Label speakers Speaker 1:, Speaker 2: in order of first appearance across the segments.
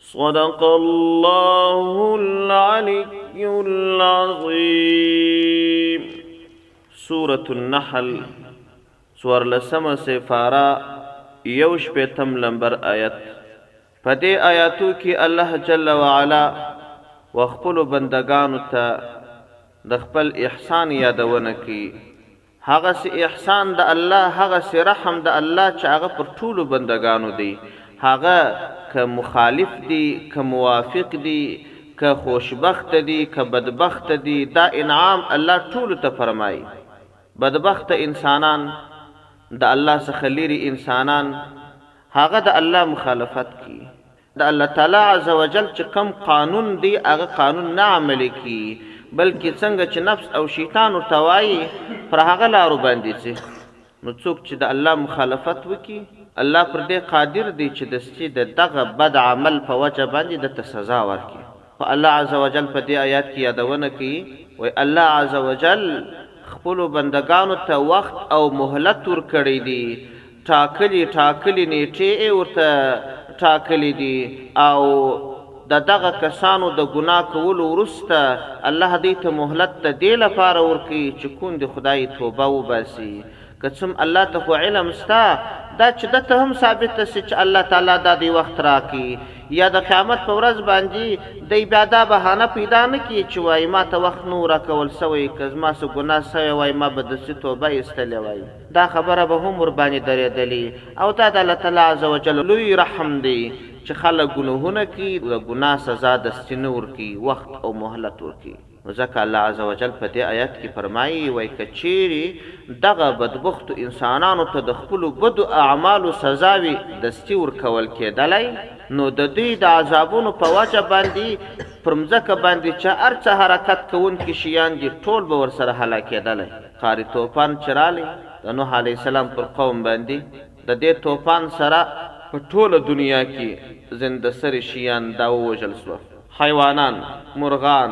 Speaker 1: صدق الله العلي العظيم سورة النحل سور لسمه سفاره یو شپیتم لمبر آیت په دې آیاتو کې الله جل وعلا و خپل بندگانو ته د خپل احسان یادونه کوي هغسې احسان د الله، هغسې رحم د الله چې هغه پر ټولو بندګانو دی، هغه که مخالف دي، که موافق دي، که خوشبخته دي، که بدبخته دي، دا انعام الله ټولو ته فرمايي. بدبخته انسانان، د الله څخه ليرې انسانان، هغه د الله مخالفت کوي، د الله تعالی عزوجل چې کوم قانون دی هغه قانون نه عملي کېږي بلکې څنګه چې نفس او شیطان ورته وايي پر هغه لارو باندې ځي نو څوک چې د الله مخالفت وکړي الله پر دې قادر دی چې دستي د دغه بد عمل په وجه باندې ده ته سزا ورکړي. خو الله عزوجل په دې آیات کې یادونه کوي، وایي، الله عزوجل خپلو بندګانو ته وخت او مهلت ورکړی دی، ټاکلي ټاکلي نېټې ئې ورته ټاکلي دي او د دغه کسانو د ګناه کولو وروسته الله دوی ته مهلت د دې لپاره ورکوي چې کوندې خدای توبه وباسي، قسم الله ته خو علم سته دا چې ده ته هم ثابته شي چې الله تعالی دا دی وخت راکړي یا د قیامت په ورځ باندې دی بیا دا بهانه پیدا نه کړي چې وایي ما ته وخت نه و راکول شوی که زما څه ګناه شوی وای ما به دسي توبه ایستلې وای دا خبره به هم ورباندې درېدلې او دا د الله تعالی عز وجل لوی رحم دی چې خلک ګناهونه کوي د ګناه سزا دستي نه ورکوي وخت او مهلت ورکوي. نو ځکه الله عزوجل په دې آیت کې فرمايي، وای که چېرې دغه بدبختو انسانانو ته د خپلو بدو اعمالو سزاوې دستي ورکول کېدلای نو د دوی د عذابونو په وجه باندې پر مځکه باندې چې هر څه حرکت کوونکي شیان دي ټول به ورسره هلاکېدلای. قاري طوفان چې رالی د نوح علیه السلام پر قوم باندې د دې طوفان سره. په ټوله دنیا کې زنده سري شیان دا ووژل شوه. حیوانان، مرغان،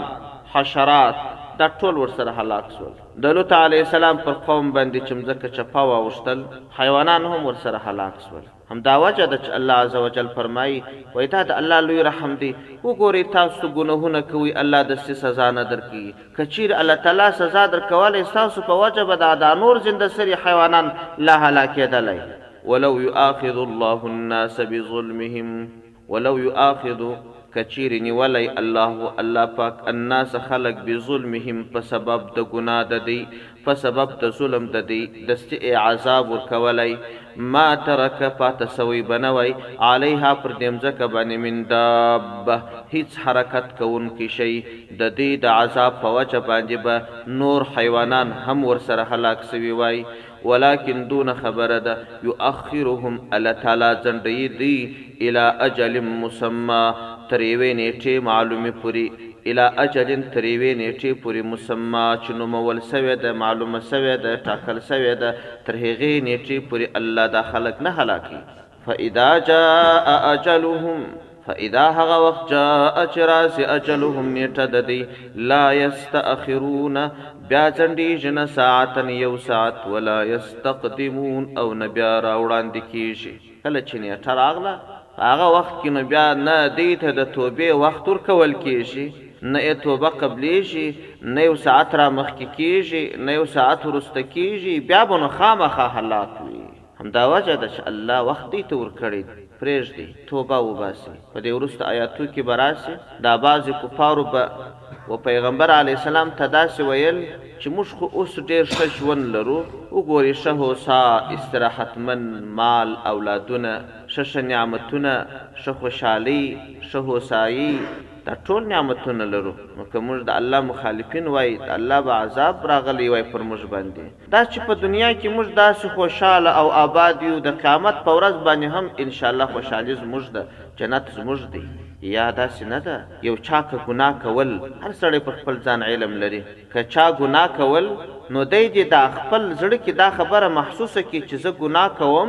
Speaker 1: حشرات، دا ټول ورسره هلاک سول. د لوط علیه السلام پر قوم باندي چې مځکه چپه واوښتل، حیوانان هم ورسره هلاک سول. همدا وجه ده چې الله عزوجل فرمايي، وایي دا د الله لوی رحم دی، وګورئ تاسو ګنهونه کوئ، الله دستي سزا نه درکوي، که چیري الله تعالی سزا درکولای، ستاسو په وجه به دغه دا نور زنده سري حیوانان لا هلاکېدلای. ولو یؤاخذ الله الناس بظلمهم. ولو یؤاخذ، که چیرې نیولی الله، الله پاک، الناس، خلک، بظلمهم، په سبب د ګناه د دوی، په سبب د ظلم د دوی، دستي ئې عذاب ورکولای، ما ترک، پاته سوی به نه وای، علیها، پر دې مځکه باندې، من دابة، هیڅ حرکت کوونکی شی، د دوی د عذاب په وجه باندې به نور حیوانان هم ورسره هلاک سوي وای، ولکن دونه خبره ده یؤخرهم الله تعالی ځنډوي دوی الی اجل مسمی تر یوې نېټې معلومې پورې الی اجل تر یوې نېټې پورې مسمی چې نومول شوې ده معلومه شوې ده ټاکل شوې ده تر هغې نېټې پورې الله دا خلک نه هلاکوي. فاذا جاء اجلهم فاذا هغه وخت جاء چراس اجلهم نیټه د دی لا یستاخرون بیا ځنډی جن ساعتن یو ساعت ولا یستقدمون او نه بیا راوړاندې کیږي کله چې نیټه راغله هغه وخت کې نو بیا نه دی ته د توبې وخت ورکول کیږي نه یې توبه قبلیږي نه یو ساعت را مخکې کیږي نه یو ساعت ورسته کیږي بیا به نو خامخا حالات وي همدا وجه ده چې الله وخت دوی ته ورکړی دی، پرېږدی توبه وباسی، په دې وروسته آیاتوکې به راشی، دا بعضې کفارو به و پیغمبر علیه السلام ته داسې ویل چې موږ خو اوس ډېر ښه ژوند لرو، وګوری ښه هوسا، استراحتمن، مال، اولادونه، ښه ښه نعمتونه، ښه خوشحالی، ښه هوسایی، دا ټول نعمتونه لرو، نو که موږ د الله مخالفین وای د الله به عذاب راغلی وای پر موږ باندې. دا چې په دنیا کې موږ داسې خوشاله او آباد یو د قیامت په ورځ باندې هم انشاالله خوشحالي زموږ ده جنت زموږ دی یا داسې نه ده یو چا که ګناه کول هر سړی پر خپل ځان علم لري که چا ګناه کول نو دی دې دا خپل زړه کې دا خبره محسوسه کړي چې زه ګناه کوم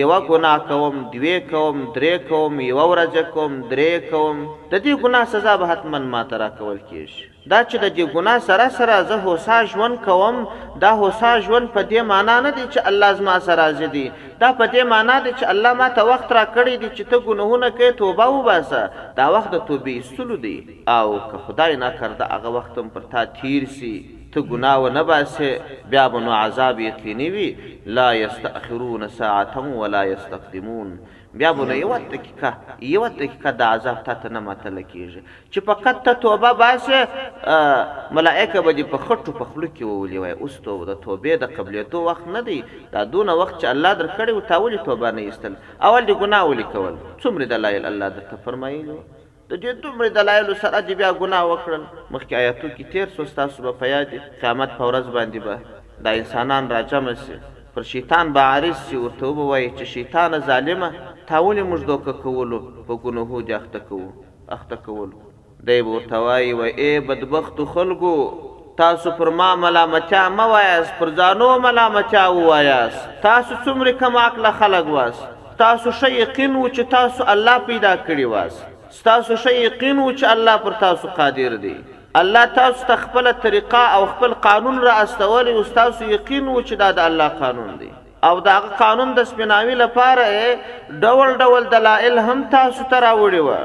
Speaker 1: یوه ګناه کوم دوې کوم درې کوم یوه ورځ یې کوم درې یې کوم د دې ګناه سزا به حتما ماته راکول کیږي. دا چې د دې ګناه سره سره زه هوسا ژوند کوم، دا هوسا ژوند په دې مانا نه دی چې الله زما څخه راضي دی، دا په دې مانا دی چې الله ما ته وخت راکړی دی چې ته ګناهونه کوې توبه وباسه، دا وخت د توبې ایستلو دی او که خدای ناکرده هغه وخت هم پر تا تېر شي، ته ګناه ونه باسې، بیا به نو عذاب یقیني وي، لا یستأخرون ساعة ولا یستقدمون، بیا به نو یوه دقیقه، یوه دقیقه دا عذاب تا ته نه ماتله کېږي، چې فقط ته توبه باسې ملائکه به دې په خټو په خوله کې وولي وایي اوس تو د توبې د قبلېدو وخت نه دی دا دونه وخت چې الله درکړی و تا ولې توبه نه ایستل اول دې ګناه ولې کول څومرې دلایل الله درته فرمایلي و د دې دومرې دلایلو سره دې بیا ګناه وکړل مخکې آیاتو کې تېر سو ستاسو به په یاد وي قیامت په ورځ باندې به دا انسانان راجمع سي پر شیطان به عارض سي ورته وبه وایي چې شیطانه ظالمه تا ولې موږ دوکه کولو په ګنوهو دې اخته کوو اخته کولو. دی به ورته وايي، و ای بدبختو خلکو! تاسو پر ما ملامتیا مه وایاست، پر ځانو ملامتیا ووایاست، تاسو څومره کم عقله خلک واست، ستاسو ښه یقین و چې تاسو الله پیدا کړي واست، ستاسو ښه یقین و چې الله پر تاسو قادر دی، الله تاسو ته خپله طریقه او خپل قانون را استولی و، ستاسو یقین و چې دا د الله قانون دی. او د هغه قانون د سپیناوي لپاره یې ډول ډول دلایل هم تاسو ته راوړي وه.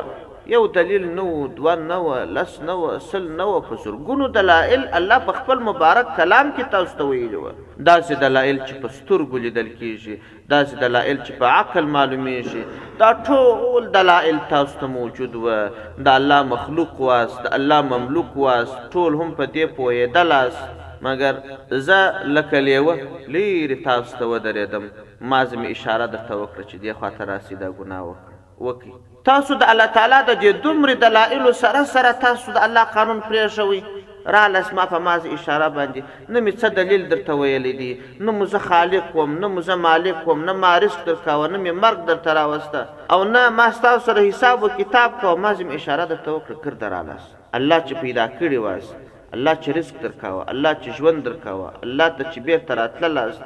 Speaker 1: یو دلیل نه وو، دوه نه وه، لس نه وه، سل نه وه، په زرګونو دلایل الله په خپل مبارک کلام کې تاسو ته ویلي وه. داسې دلایل چې په سترګو لیدل کیږي، داسې دلایل چې په عقل معلومیږي، دا ټول دلایل تاسو ته موجود وه، د الله مخلوق واست، د الله مملوک واست، ټول هم په دې پوهیدلاست. مګر زه لکه لېوه لېرې تاسو ته ودرېدم، مازې مې اشاره درته وکړه چې دې خوا ته راسئ دا ګناه وکړه وکړئ. تاسو د الله تعالی د دې دومرې دلائلو سره سره تاسو د الله قانون پرېښوئ، راله زما په مازې اشاره باندې، نه مې څه دليل درته ويلی دی، نه مو زه خالق وم، نه مو زه مالک وم، نه ما رزق درکاوه، نه مې مرګ درته راوسته او نه ما ستاسو سره حساب و کتاب کاوه، مازې مې اشاره درته وکړه ګرده رالاست. الله چې پیدا کړي واست الله چې رزق درکاوه الله چې ژوند درکاوه الله ته چې بیرته راتللاست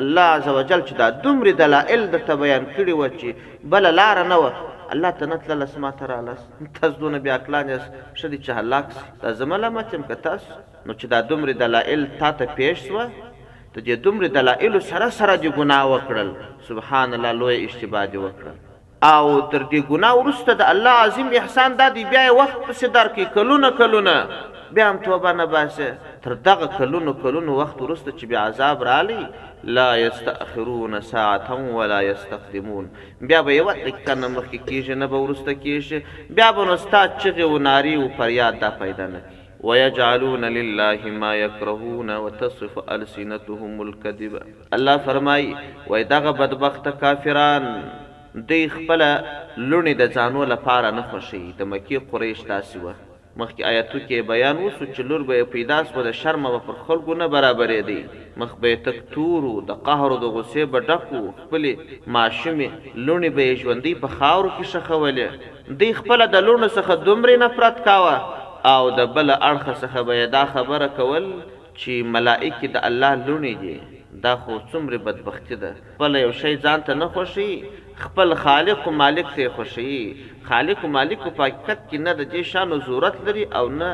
Speaker 1: الله عزوجل چې دا دومره دلایل درته بیان کړي و چې بل لار نه و الله ته نه تللس ما ته رالس تاسو دونه بیا عقلان یاست ښه دي چې هلاک سي دا زه ملامت یم که تاسو نو چې دا دومره دلایل تا ته پیش سوه د دې دومره دلایلو سره سره دې ګناه وکړل سبحان الله لویه اشتباه دې وکړل او تر دې ګناه ورسته د الله عظیم احسان دا دی بیا وخت پسې درکې کلونه کلونه بیا هم توبه نه باسه تر دغه کلونو کلونو وخت ورسته چې بیا عذاب رالی لا یستأخرون ساعتا ولا یستقدمون بیا به یو دقیقه نه مخکې کیږي نه به ورسته کیږي بیا به نو ستا چغې و ناری و فریاد دا پیدا نه کوي ويجعلون لله ما يكرهون وتصف ألسنتهم الكذب الله فرمايي، وایي دغه بدبخته کافران دوی خپله لوڼې د ځانو له پاره نه خوښوي، د مکې قریش داسې وه، مخکې آیاتوکې یې بیان وشو چې لور به یې پیدا شوه د شرمه به پر خلکو نه برابرېدی، مخ به یې تک تور و، د قهر او د غوسې به ډک و، خپلې ماشومې لوڼې به یې ژوندۍ په خاورو کې ښخولې، دوی خپله د لوڼو څخه دومره نفرت کاوه او د بله اړخه څخه به یې دا خبره کول چی ملائکی د الله لوڼی دی دا خو څومره بدبختی ده خپله یو شی ځان ته نه خوښوی خپل خالق او مالک ته یی خوښوی خالق او مالک خو په حقیقت کی نه د دی شیانو ضرورت لری او نه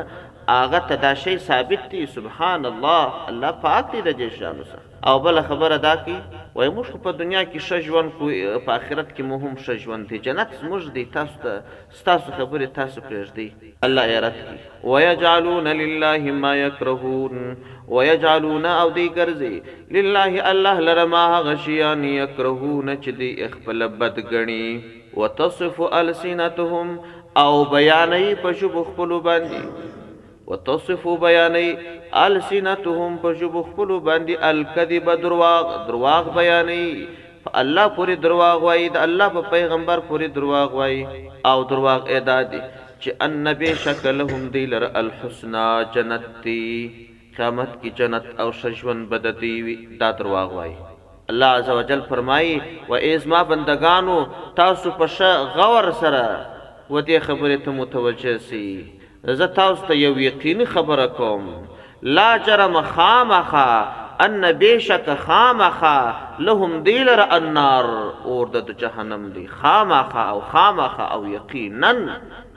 Speaker 1: هغه ته دا شی ثابت دی سبحان الله الله پاک دی د دی شیانو څخه او بله خبره دا کی وای موږ خو په دنیا کی ښه ژوند کوو په اخرت کی مو هم ښه ژوند دی جنت زموږ دی تاسو ته ستاسو خبرې تاسو پرېږدئ. الله ئې رد کړي. ويجعلون لله ما يکرهون ويجعلون او دوی ګرځي لله الله لره ما هغه شيان يکرهون چې دوی ئې خپله بد ګڼي. وتصف السنتهم او بيانوي په ژبو خپلو باندې وتصفو بیانوي السنتهم په ژبو خپلو باندې الکذب درواغ درواغ بیانوي په الله پورې درواغ وايي د الله په پیغمبر پورې درواغ وايي او درواغ ئې دا دي چې ان بېشکه لهم دوی لره الحسنی جنت دی قیامت کې جنت او ښه ژوند به د دوی وي دا درواغ وايي. الله عزوجل فرمايي، و اې زما بندګانو! تاسو په ښه غور سره و دې خبرې ته متوجه شئ، زه تاسو ته يو يقيني خبره کوم، لا جرم خامخا ان بېشکه خامخا لهم دوی لره النار اور د جهنم دی، خامخا او خامخا او يقيناً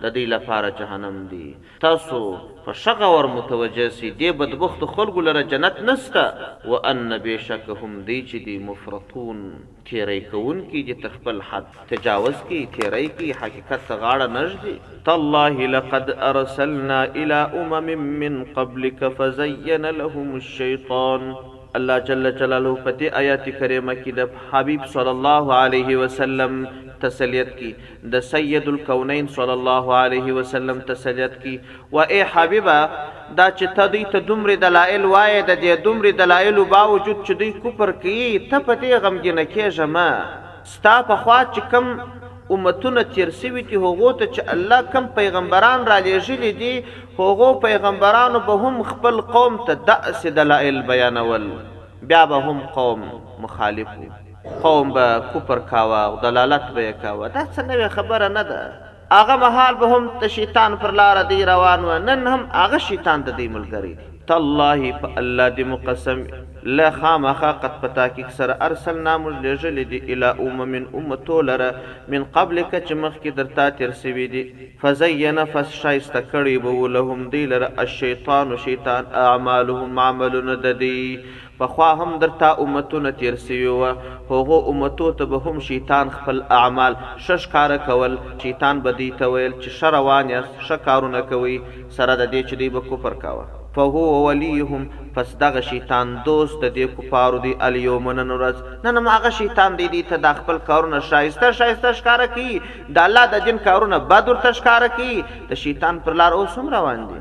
Speaker 1: د دوی لپاره جهنم دی، تاسو په ښه غور متوجه سئ، دې بدبختو خلکو لره جنت نشته، وان بېشکه هم دوی چې دي مفرطون، تېری کوونکي دي، تر خپل حد تجاوز کوي، تېری کوي، حقیقت ته غاړه نه ږدي. تالله لقد ارسلنا الی امم من قبلک فزین لهم الشیطان، الله جل جلاله په دې آیات کریمه کې د حبیب صلی الله علیه وسلم تسلیت کوي، د سيد الکونين صلی الله عليه وسلم تسليت کی وه اې حبيبه دا چې ته دوی ته دومرې دلائل وايې د دې دومرې دلائلو باوجود چې دوی کفر کوي ته په دې غمګينه کيږه مه ستا په خوا چې کوم امتونه تير شوي دي هغو ته چې الله کوم پيغمبران راليږلي دي هغو پيغمبرانو به هم خپل قوم ته داسې دلائل بيانول بيا به هم قوم مخالف وو. قوم به کفر کاوه او ضلالت به يې کاوه، دا څه نوې خبره نه ده، هغه مهال به هم د شيطان پر لاره دوی روان وه، نن هم هغه شيطان د دوی ملګری دی. تالله په الله دې مو قسم وي، له خامخا قد په تحقيق سره ارسلنا موږ لېږلي دي الي امم امتو لره من قبلک چې مخکې در تا تېر شوي دي. فزين پس ښايسته کړی به وو لهم دوی لره الشيطان شيطان اعمالهم عملونه د دوی پخوا هم در تا امتونه تېر سوي وه، هغو امتو ته به هم شيطان خپل اعمال ښه ښکاره کول، شيطان به دوی ته ويل چي ښه روان ياست، ښه کارونه کوئ، سره د دې چي دوی به کفر کاوه. فهو وليهم، پس دغه شيطان دوست د دې کفارو دی، اليوم، نن ورځ، نن هم هغه شيطان دی دوی ته دا خپل کارونه ښايسته ښايسته ښکاره کوي، د الله د دين کارونه بد ورته ښکاره کوي، د شيطان پر لار اوس هم روان دي.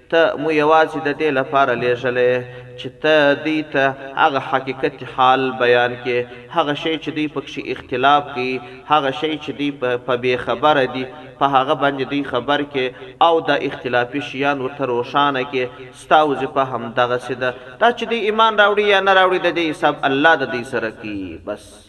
Speaker 1: ته مو یوازې د دې لپاره لېږلی یې چې ته دوی ته هغه حقیقت حال بیان کړې، هغه شی چې دوی پکښې اختلاف کوي، هغه شی چې دوی په بې خبره دي، په هغه باندې دوی خبر کړې او دا اختلافي شیان ورته روښانه کړې، ستا وظیفه همدغسې ده، دا چې دوی ایمان راوړي یا نه راوړي د دې حساب الله د دوی سره کوي، بس.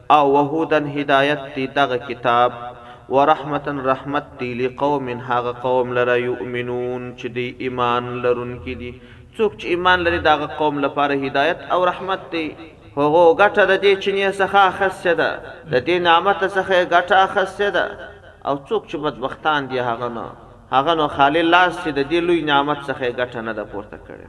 Speaker 1: او وهدی هدایت دی دغه کتاب ورحمة رحمت دی لقوم هغه قوم لره یؤمنون چې دوی ایمان لرونکي دي څوک چې ایمان لري د هغه قوم لپاره هدایت او رحمت دی. هغو ګټه د دې چینې څخه اخستې ده، د دې نعمته څخه یې ګټه اخستې ده، او څوک چې بدبختان دي هغه نه، هغه نو خالي لاس دي د دې لوی نعمت څخه یې ګټه نه ده پورته کړې.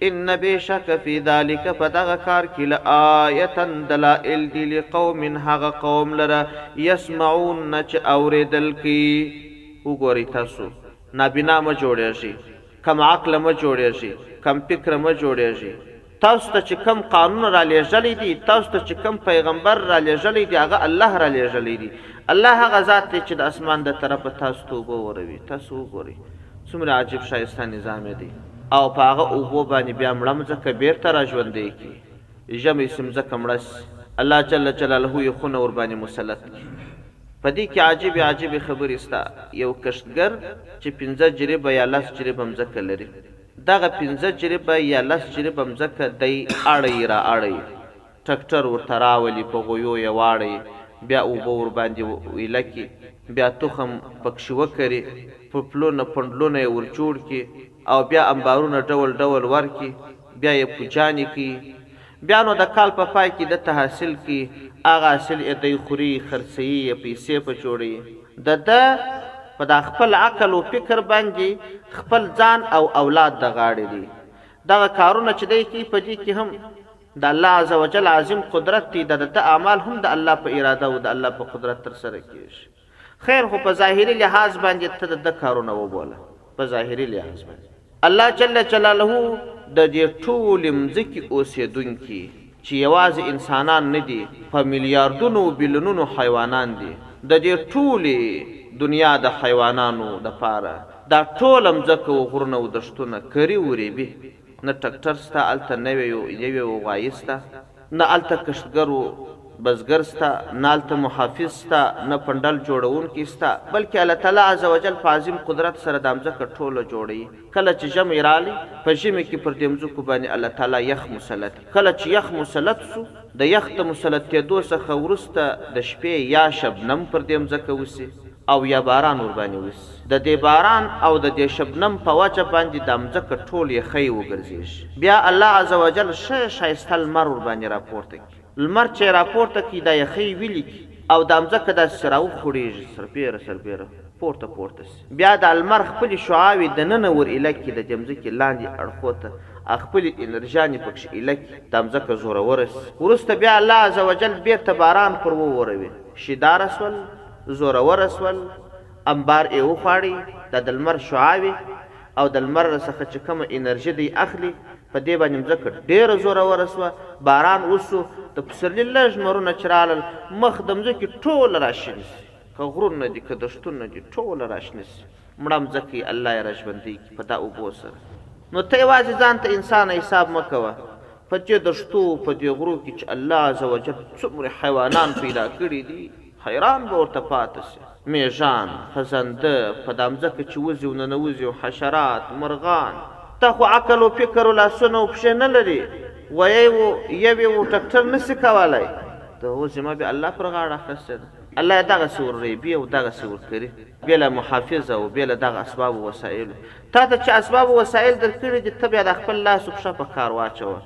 Speaker 1: ان بېشکه فی ذلک په دغه کار کې لآیة دلائل دي لقوم هغه قوم لره یسمعون چې اورېدل کوي. وګورئ تاسو نابینا مه جوړېږئ، کم عقله مه جوړېږئ، کم فکره مه جوړېږئ، تاسو ته چې کوم قانون رالېږلی دی، تاسو ته چې کوم پیغمبر رالېږلی دی هغه الله رالېږلی دی، الله هغه ذات دی چې د اسمان د طرفه تاسو ته اوبه وروي، تاسو وګورئ څومره عجیب ښایسته نظام یې دی. او په هغه اوبو باندې بیا مړه مځکه بیرته را ژوندی کړي ژمی شي مځکه مړه شي الله جل جلاله یې خونه ورباندې مسلط کړي په دې کې عجیبې عجیبې خبرې شته یو کښتګر چې پنځه جریبه یا لس جریبه مځکه لري دغه پنځه جریبه یا لس جریبه مځکه دی اړوي را اړوي ټکټر ورته راولي په غويو يې واړوي بيا اوبه ورباندې ويله کړي بيا تخم پکښې وکري، پلونه پنډلونه يې ورجوړ کړي او بيا امبارونه ډول ډول ورکړي بيا يې پوجانې کوي بيا نو د کال په پای کې ده ته حاصل کوي هغه حاصل يې دی خوري خرڅوي يې پيسې په جوړوي د ده په دا خپل عقل و فکر باندې خپل ځان او اولاد د غاړې دی دغه کارونه چې دی کوي په دې کې هم. د الله عزوجل عظیم قدرت دی، د ده اعمال هم د الله په اراده او د الله په قدرت تر سره کیږي. خیر خو په ظاهري لحاظ باندې ته د ده کارونه وبوله، په ظاهري لحاظ باندې. الله جل جلاله د دې ټولې مځکې اوسیدونکي چې یوازې انسانان نه دي، په میلیاردونو او بیلونونو حیوانان دي، د دې ټولې دنیا د حیوانانو لپاره دا ټوله مځکه او غرونه او دښتونه کري او ریبي. نه ټکټر سته هلته نه وې یوې و غوایي سته نه هلته کښتګر و بزګر سته نه هلته محافظ سته نه پنډل جوړونکی سته بلکې الله تعالی عزوجل په عظیم قدرت سره دا مځکه ټوله جوړوي کله چې ژمی راغی په ژمي کې پر دې مځکو باندې الله تعالی یخ مسلط کړي کله چې یخ مسلط شو د یخ د مسلطیدو څخه وروسته د شپې یا شبنم پر دې مځکه وشي او یا باران ورباندې وشي. د دې باران او د دې شبنم په وجه باندې دا مځکه ټول یخۍ وګرځېږي. بیا الله عزوجل ښه ښایسته لمر ورباندې راپورته کړي. لمر چې یې راپورته کړي دا یخۍ ویلي کړي او دا مځکه داسې چې راوخوړېږي، سربېره سربېره پورته پورته شي. بیا دا لمر خپلې شعاوې دننه ور ایله کړي د دې مځکې لاندې اړخو ته او خپلې انرژیانې پکښې ایله کړي، دا مځکه زوروره شي. وروسته بیا الله عزوجل بېرته باران پر ووروي، شیداره شول، زوروره شول. انبار ئې وخواړئ، دا د لمر شعاوې او د لمر له څخه چې کومه انرژي دی اخلي، په دې باندې مځکه ډېره زوروره سوه، باران وسو، د پسرلي لږ لمرونه چې راغلل، مخ د مځکي ټوله را شين سي، که غرونه دي که دښتونه دي ټوله را شنه سي، مړه مځکه يې الله يې را ژوندۍ کړي په دا اوبو سره. نو ته يوازې ځان ته انسانه حساب مه کوه، په دې دښتو، په دې غرو کي چې الله عزوجل څومره حيوانان پيدا کړي دي، حیران به ورته پاته شې. مېږان، خزنده، په دا مځکه چې وځي او ننوځي او حشرات، مرغان. تا خو عقل او فکر او لاسونه او پښې نه لري، غویی او یوې او ټکټر نه شي کولای. د هغو ذمه بیا الله پر غاړه اخستې ده. الله یې دغسې ور ریبي او دغسې ور کري. بې له محافظ او بې له دغه اسباب او وسایلو. تا ته چې اسباب او وسایل درکړي دي، ته بیا دا خپل لاس او پښه په کار واچوه،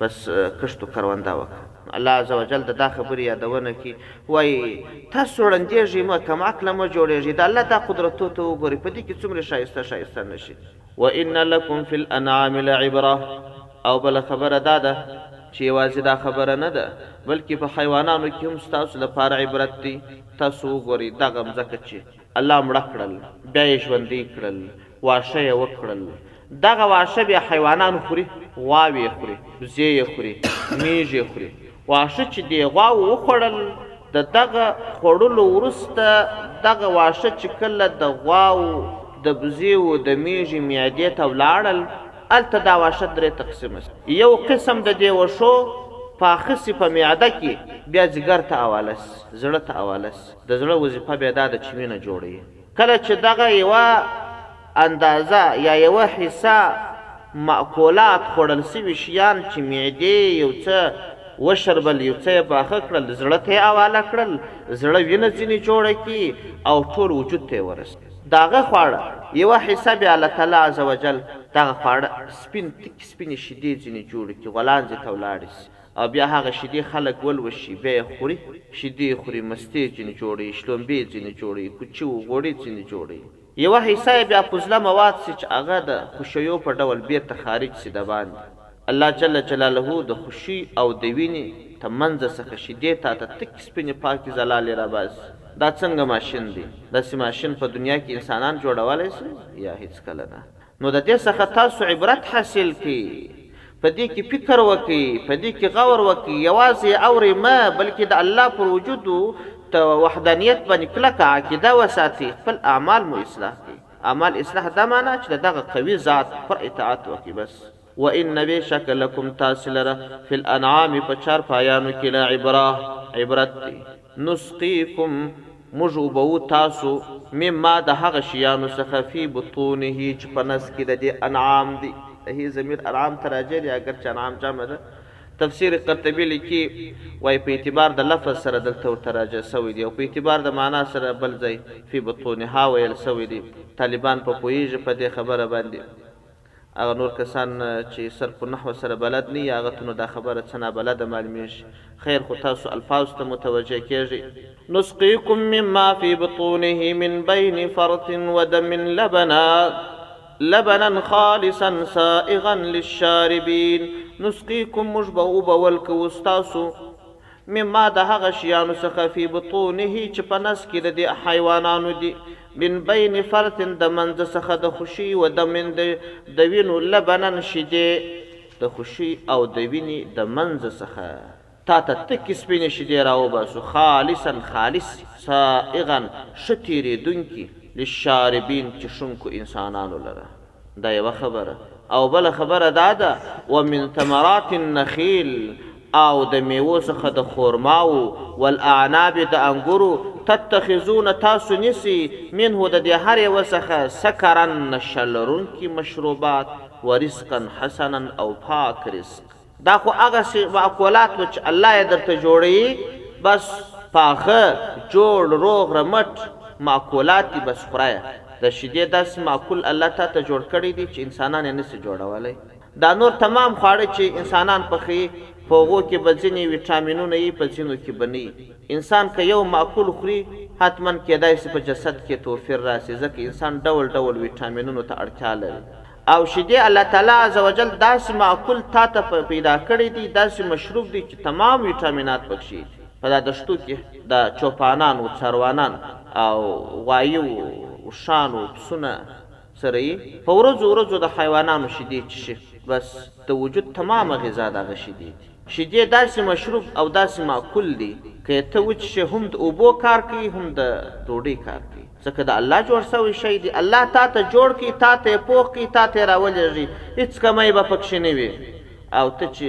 Speaker 1: بس کښت او کرونده وکړه. الله عزوجل د دا خبرې یادونه کې وایي، تاسو ړندېږئ مه، کم عقله مه جوړېږئ، د الله دا قدرتو ته وګورئ، په دې کې څومرې ښایسته ښایسته نښې. وان لکم فی الانعام لعبرة، او بله خبره دا ده چې یوازې دا خبره نه ده، بلکې په حیوانانو کې هم ستاسو لپاره عبرت دی، تاسو وګورئ دغه مځکه چې. الله مړه کړل بیا یې ژوندی کړل واښه یې وکړل دغه واښه بیا حیوانان خوري غواوې خوري بزې یې خوري میږې خوري واښه چې دې غواوو وخوړل د دغه خوړلو وروسته دغه واښه چې کله د غواوو د بزیو د میږې معدې ته ولاړل هلته دا واښه درې تقسیمه شي یو قسم د دې وښو پاخه شي په معده کې بیا ځیګر ته حواله شي زړه ته حواله شي. د زړه وظیفه بیا دا ده چې وینه جوړه یې. کله چې دغه یوه اندازه یا یوه حصه مأکولات، خوړل شوي شیان، چې معدې یې یو څه وشربل، یو څه یې پاخه کړل، زړه ته یې حواله کړل، زړه وینه ځینې جوړه کړي او ټول وجود ته یې ورسوي. دغه خواړه یوه حصه بیا الله تعالی عزوجل دغه خواړه سپین، تکې سپینې شیدې ځینې جوړې کړي، غولانځې ته ولاړې شي او بیا هغه شیدې خلک ولوشي بیا یې خوري، شیدې خوري، مستې ځینې جوړوي، شلومبې ځینې جوړوي، کوچي و غوړي ځینې جوړوي. یوه حصه یې بیا فضله مواد سي چې هغه د خوشیو په ډول بیرته خارج سي دباندې الله جل جلاله د خوشي او د وینې ته منځه څخه شیدې تاته تکې سپینې پاکې ځلالې راباسي دا څنګه ماشین دی داسې ماشین په دنیا کې انسانان جوړولی سي یا هیڅکله نه نو د دې څخه تاسو عبرت حاصل کړئ، په دې کې فکر وکړئ، په دې کې غور وکړئ، یوازې یې اورئ مه، بلکې د الله پر وجود او وحدانیت باندې کلکه عقیده وساتئ، خپل اعمال مو اصلاح کړئ. اعمال اصلاح دا معنی چې د دغه قوي ذات پر اطاعت وکړئ، بس. وان بېشکه لکم تاسې لره فی الانعام په چارپایانو کې لعبرة عبرت دی نسقیکم موږ اوبوو تاسو مما د هغه شیانو څخه فی بطونه چې په نس کې د دې انعام دی د هی ضمیر انعام ته راجع دی اګر چې انعام جمع ده تفسیر قرطبی لیکي وایي په اعتبار د لفظ سره دلته ورته راجع شوی دی او په اعتبار د معنا سره بل ځای فی بطونها ویل شوی دی طالبان په پوهیږي په دې خبره باندې هغه نور کسان چی صرف و نحو سره بلد نه یی هغه ته نو دا خبره څه نابلده معلومیږی خیر خو تاسو الفاظو ته متوجه کیږی. نسقيكم مما في بطونه من بين فرث ودم لبنا لبنا خالصا سائغا للشاربين نسقيكم موږ به اوبه ولکوو ستاسو مما د هغه شيانو څخه في بطونه چه په نس کي د دي حيوانانو دي من بين فرث د منځ څخه د خوشي و د من د د وينو لبنا شيدې د خوشي او د ويني د منځ څخه تاته تکي سپينې شيدې راوباسو خالصا خالص سائغا ښه تيريدونکي للشاربين څښونکو انسانانو لره. دا یوه خبره او بله خبره دا ده ومن ثمرات النخیل او د میوو څخه د خورماو والاعناب د انګورو تتخذون تاسو نیسی منه د دې هر یوه څخه سکرا نشه لرونکي مشروبات ورزقا حسنا او پاک رزق. دا خو هغسې مأکولات و چې الله يې درته جوړوي بس پاخه جوړ روغ رمټ مأکولات دي بس خوره يې د شيدې داسې مأکول الله تاته جوړ کړی دی چې انسانان يې نسي جوړولی دا نور تمام خواړه چې انسانان پخوي په هغو کې به ځينې ويټامينونه يي په ځينو کې به نه يي انسان که يو مأکول خوري حتماً کيدای شي په جسد کې توفير راسي ځکه انسان ډول ډول ويټامينونو ته اړتيا لري او شیدې الله تعالی عزوجل داسې معقول تا ته پیدا کړی دی داسې مشروب دی چې تمام ویټامینات پکښې په دا دشتو کې دا چوپانانو څاروانان او غوایو اوښانو پسونه سره یې په ورځو ورځو د حیوانانو شیدې چښي بس د وجود تمامه غذا د هغه شیدې دي شیدې داسې مشروب او داسې معقول دی که یې ته وچښې هم د اوبو کار کوي هم د ډوډۍ کار کوي. ځکه د الله جوړ شوی شی دی، الله تا ته جوړ کړ، تا ته یې پوخ کړ، تا ته یې راولېږی، هېڅ کمی به پکښې نه وي او ته چې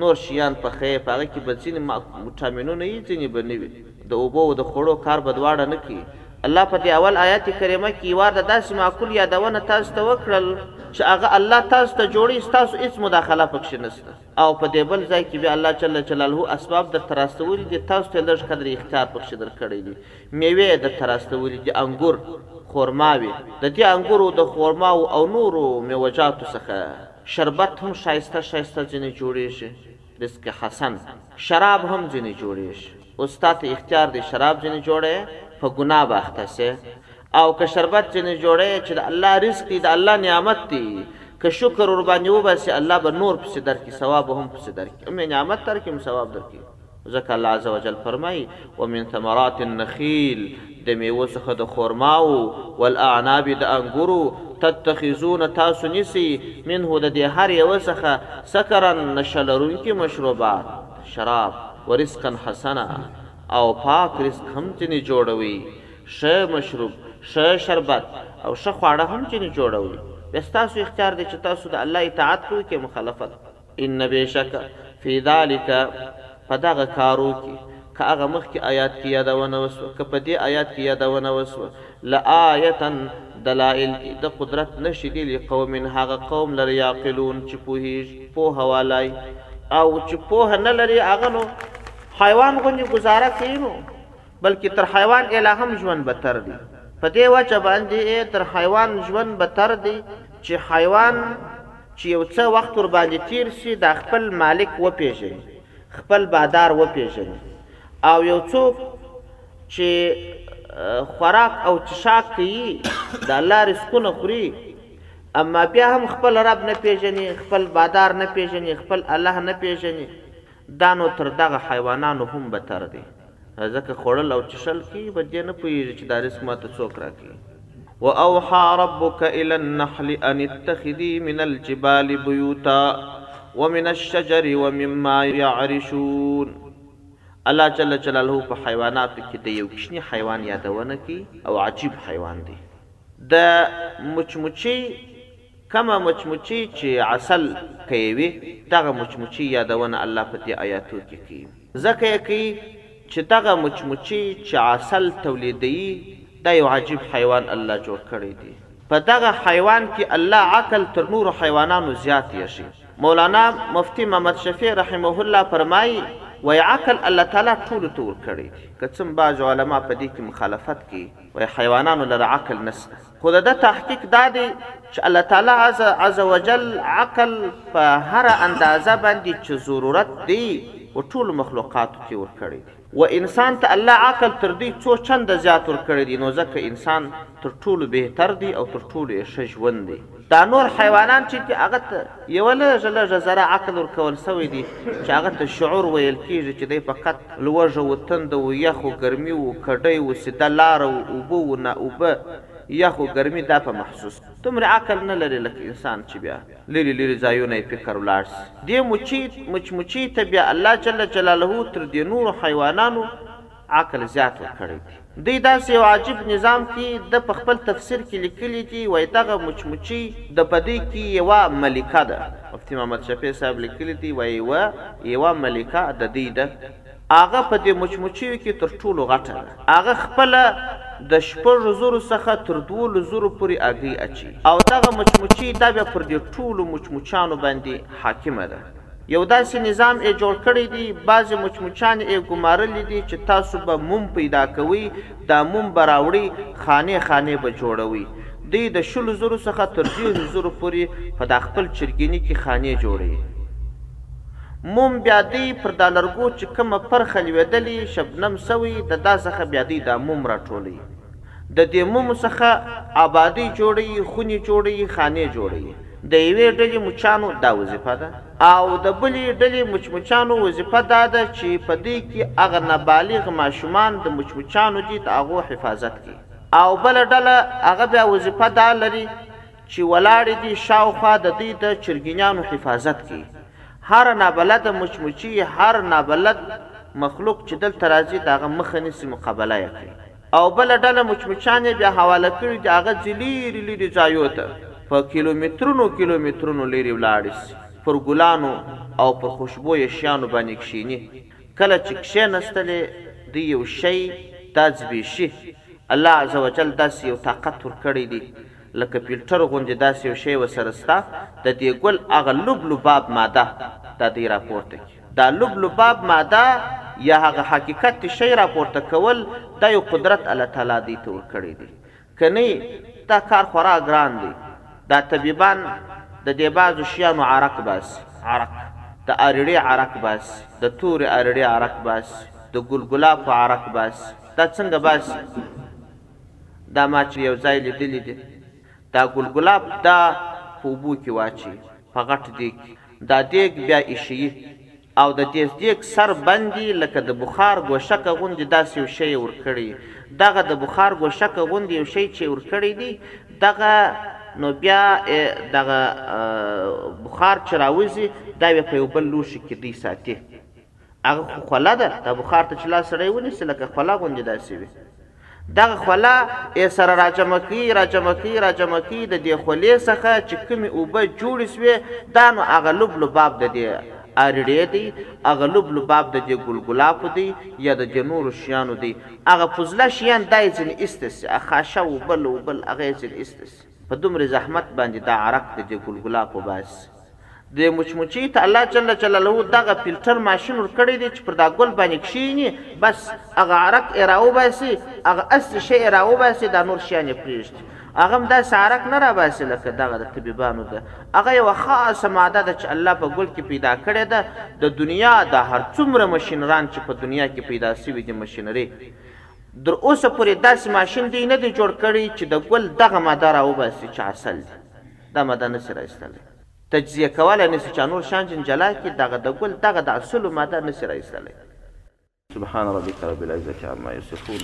Speaker 1: نور شیان پخوې، په هغه کې به ځینې وټامینونه وي، ځینې به نه وي، د اوبو او د خوړو کار به دواړه نه کوي. الله په دې اول آیت کریمه کې یوار د داسې معقول یادونه تاسو ته وکړل چې هغه الله تاسو ته جوړوي، ستاسو هېڅ مداخله پکښې نشته او په دې بل ځای کې بیا الله جل جلاله اسباب درته راستولي دي، تاسو ته یې لږ قدر اختیار پکښې درکړی دی. مېوې یې درته راستولي دي، انګور، خورماوې، د دې انګورو، د خورماوو او نورو مېوهجاتو څخه شربت هم ښایسته ښایسته ځینې جوړېږي، رزق حسن، شراب هم ځینې جوړېږي، اوس ستا ته اختیار دی شراب ځینې جوړه یې، په ګناه به اخته شې او که شربت ځینې جوړه یې چې د الله رزق دی، د الله نعمت دی، که شکر ورباندې وباسې الله به نور پسې درکړي، ثواب به هم پسې درکړي، هم یې نعمت درکړي هم ثواب درکړي. ځکه الله عزوجل فرمايي، ومن ثمرات النخيل، د مېوو څخه د خورماوو، والاعناب، د انګورو، تتخذون، تاسو نيسئ، منه، د دې هر يوه څخه، سکرا، نشه لرونکي مشروبات، شراب، ورزقا حسنا، او پاک رزق هم ځينې جوړوئ، ښه مشروب، ښه شربت، او ښه خواړه هم ځينې جوړوئ، بيا ستاسو اختيار دی چې تاسو د الله اطاعت کوئ که يې مخالفت. ان بېشکه فی ذلک، په دغه کارو کې، که هغه مخکې آیات کې یادونه وشوه، که په دې آیات کې یادونه وشوه، لآیة، دلائل دي، د قدرت نښې دي، لقوم، هغه قوم لره، یعقلون، چې پوهېږي، پوهه والای، او چې پوهه نه لري، هغه نو حیوان غوندې ګوزاره کوي، نو بلکې تر حیوان ئې لا هم ژوند بتر دی، په دې وجه باندې ئې تر حیوان ژوند بتر دی، چې حیوان. چې یو څه وخت ورباندې تېر شي دا خپل مالک وپېژني، خپل بادار وپېژني او یو څوک چې خوراک او څښاک کوي، د الله رزقونه خوري، اما بیا هم خپل رب نه پېژني، خپل بادار نه پېژني، خپل الله نه پېژني، دا نو تر دغه حیوانانو هم بتر دي، ځکه خوړل او چښل کېږي، په دې نه پوهېږي چې دا رزق ماته څوک راکوي. واوحی ربک الی النحل ان اتخذی من الجبال بیوتا ومن الشجر ومما یعرشون، الله جل جلاله په حیواناتو کې د یو کوچني حیوان یادونه کوي او عجیب حیوان دی، د مچمچۍ، کومه مچمچۍ چې عسل کيوي دغه مچمچۍ يادونه الله په دې اياتو کې کوي. ځکه يې کوي چې دغه مچمچۍ چې عسل توليدوي دا يو عجيب حيوان الله جوړ کړی دی. په دغه حيوان کې الله عقل تر نورو حيوانانو زيات ايښی. مولانا مفتي محمد شفيع رحمه الله فرمايي، وايي عقل الله تعالی ټولو ته ورکړی دی. که څم بعض علماء په دې کې مخالفت کوي وايي حيوانانو لره عقل نشته. خو د ده تحقیق دا دی چې الله تعالی عزوجل عقل په هره اندازه باندې چې ضرورت دی و ټولو مخلوقاتو کې ورکړی دی. و انسان ته الله عقل تر دوی څو چنده زیات ورکړی دی نو ځکه انسان تر ټولو بهتر دی او تر ټولو یې ښه ژوند دی. دا نور حیوانان چې دي، هغه ته یوه لږه لږه ذره عقل ورکول شوی دی، چې هغه ته شعور ویل کېږي، چې دی فقط لوږه و، تنده و، یخ و، ګرمي و، کډۍ و، سیده لاره و، اوبه و، نا اوبه، یخ و، ګرمي دا په محسوس. دومره عقل نه لري لکه انسان چې بیا. لرې لرې ځایونه یې فکر ولاړ شي. دې مچۍ، مچمچۍ، ته بیا الله جل جلاله تر دې نورو حیوانانو. عقل زیات ورکړی دی. دی داسې یو عجیب نظام کې ده په خپل تفسیر کې لیکلي دي وایي دغه مچ مچۍ ده په دی کې یوه ملکه ده مفتی محمد شفیع صاحب لیکلي دي وایي و یوه ملکه ده دی ده هغه په دی مچ مچیو کې تر ټولو غټه ده هغه خپله ده شپږو زرو څخه تر دولس زرو پورې هګۍ اچوي او دغه مچ مچۍ ده بیا پر دی ټولو مچ مچانو باندې حاکمه ده. یو داسې نظام ئې جوړ کړی دی، بعضې مچمچانې ئې ګمارلي دي چې تاسو به موم پیدا کوئ، دا موم به راوړئ، خانې خانې به جوړوئ. دی د شلو زرو څخه تر ډېرو زرو پورې په دا خپل چرګیني کې خانې جوړوي. موم بیا دی پر دا لرګو چې کومه پرخه لوېدلې، شبنم سوی، د دا څخه بیا دی دا موم راټولوي. د دې مومو څخه آبادۍ جوړوي، خونې جوړوي، خانې جوړوي. د یوې ډلې مچانو دا وظیفه ده او د بلې ډلې مچمچانو وظیفه دا ده چې په دې کې هغه نابالغ ماشومان د مچمچانو دي د هغو حفاظت کوي او بله ډله هغه بیا وظیفه دا لري چې ولاړې دي شاوخوا د دوی د چرګینیانو حفاظت کوي هره نابلده مچمچي هر نابلد مخلوق چې دلته راځي د هغه مخه نیسي مقابله یې کوي. او بله ډله مچمچان یې بیا حواله کړي چې هغه ځي لیري لیري ځایو ته په کیلومترونو کیلومترونو لیري ولاړي سي پر ګلانو او پر خوشبویه شیانو باندي کښیني کله چې کښینستلې دوی یو شی دا ځبیښي الله عزوجل داسي یو طاقت ورکړی دی لکه فیلټر غوندي داسي یو شی وسره سته ددې ګل هغه لوب لوباب ماده دا دوی راپورته کړي. دا لب لباب ماده یا هغه حقیقت چی شی راپورته کول دا یو قدرت الله تعالی دی ته ورکړی دی کنی دا کار خورا ګران دی دا طبیبان د دی بعضو شیانو عرق باسی عرق د اریړی عرق باسی د توری اریړی عرق باسی د ګل ګلافو عرق باسی دا څنګه باسی دا ما چی یو ځای لیدلی دی دا ګل ګلاب دا په اوبو کی واچی په غټ ديګ دا ديګ بيا ايشيي او د ديزديګ سر بندي لکه د بخار ګوشکه غوندي داسي يو شي يې ورکړي دغه د بخار ګوشکه غوندي يو شي چې يې ورکړي دي دغه نو بيا ئې دغه بخار چې راوځي دا وې په يو بل لوښي کې دي ساتي. هغه خو خوله ده دا بخار ته چې لاس سړی ونیسي لکه خوله غوندې داسې وي دغه خوله یې سره راجمع کوي راجمع کوي راجمع کوي د دې خولې څخه چې کومې اوبه جوړې سوې دا نو هغه لب لباب د دې اریړې دی هغه لب لباب د دې ګل ګلابو دی یا د دې نورو شیانو دی هغه فضله شیان دا یې ځینې ایسته سي اخاشه او بل او بل هغه یې ځینې ایسته سي په دومره زحمت باندې دا عرق د دې ګل ګلاب وباسي. دې مچ مچۍ ته الله جل جلاله دغه فلټر ماشین ورکړی دی چې پر دا ګل باندې کښېني بس هغه عرق ئې راوباسي هغه هسې شی ئې راوباسي دا نور شیان ئې پرېږدي هغه هم داسې عرق نه راباسي لکه دغه د طبیبانو ده هغه یوه خاصه ماده ده چې الله په ګل کې پیدا کړې ده د دنیا دا هر څومره مشینران چې په دنیا کې پیدا شوي دي مشینري در اوسه پورې داسې ماشین دوی نه دی جوړ کړی چې د ګل دغه ماده راوباسي چې عسل دي دا ماده نسي را ایستلی. تجزیه کولای نسي چانور شان جن جلا کړي دغه د ګل دغه د عسلو ماده نسي را ایستلی. سبحان ربک رب العزة عما یصفون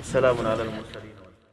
Speaker 1: وسلام علی المرسلین والحمد.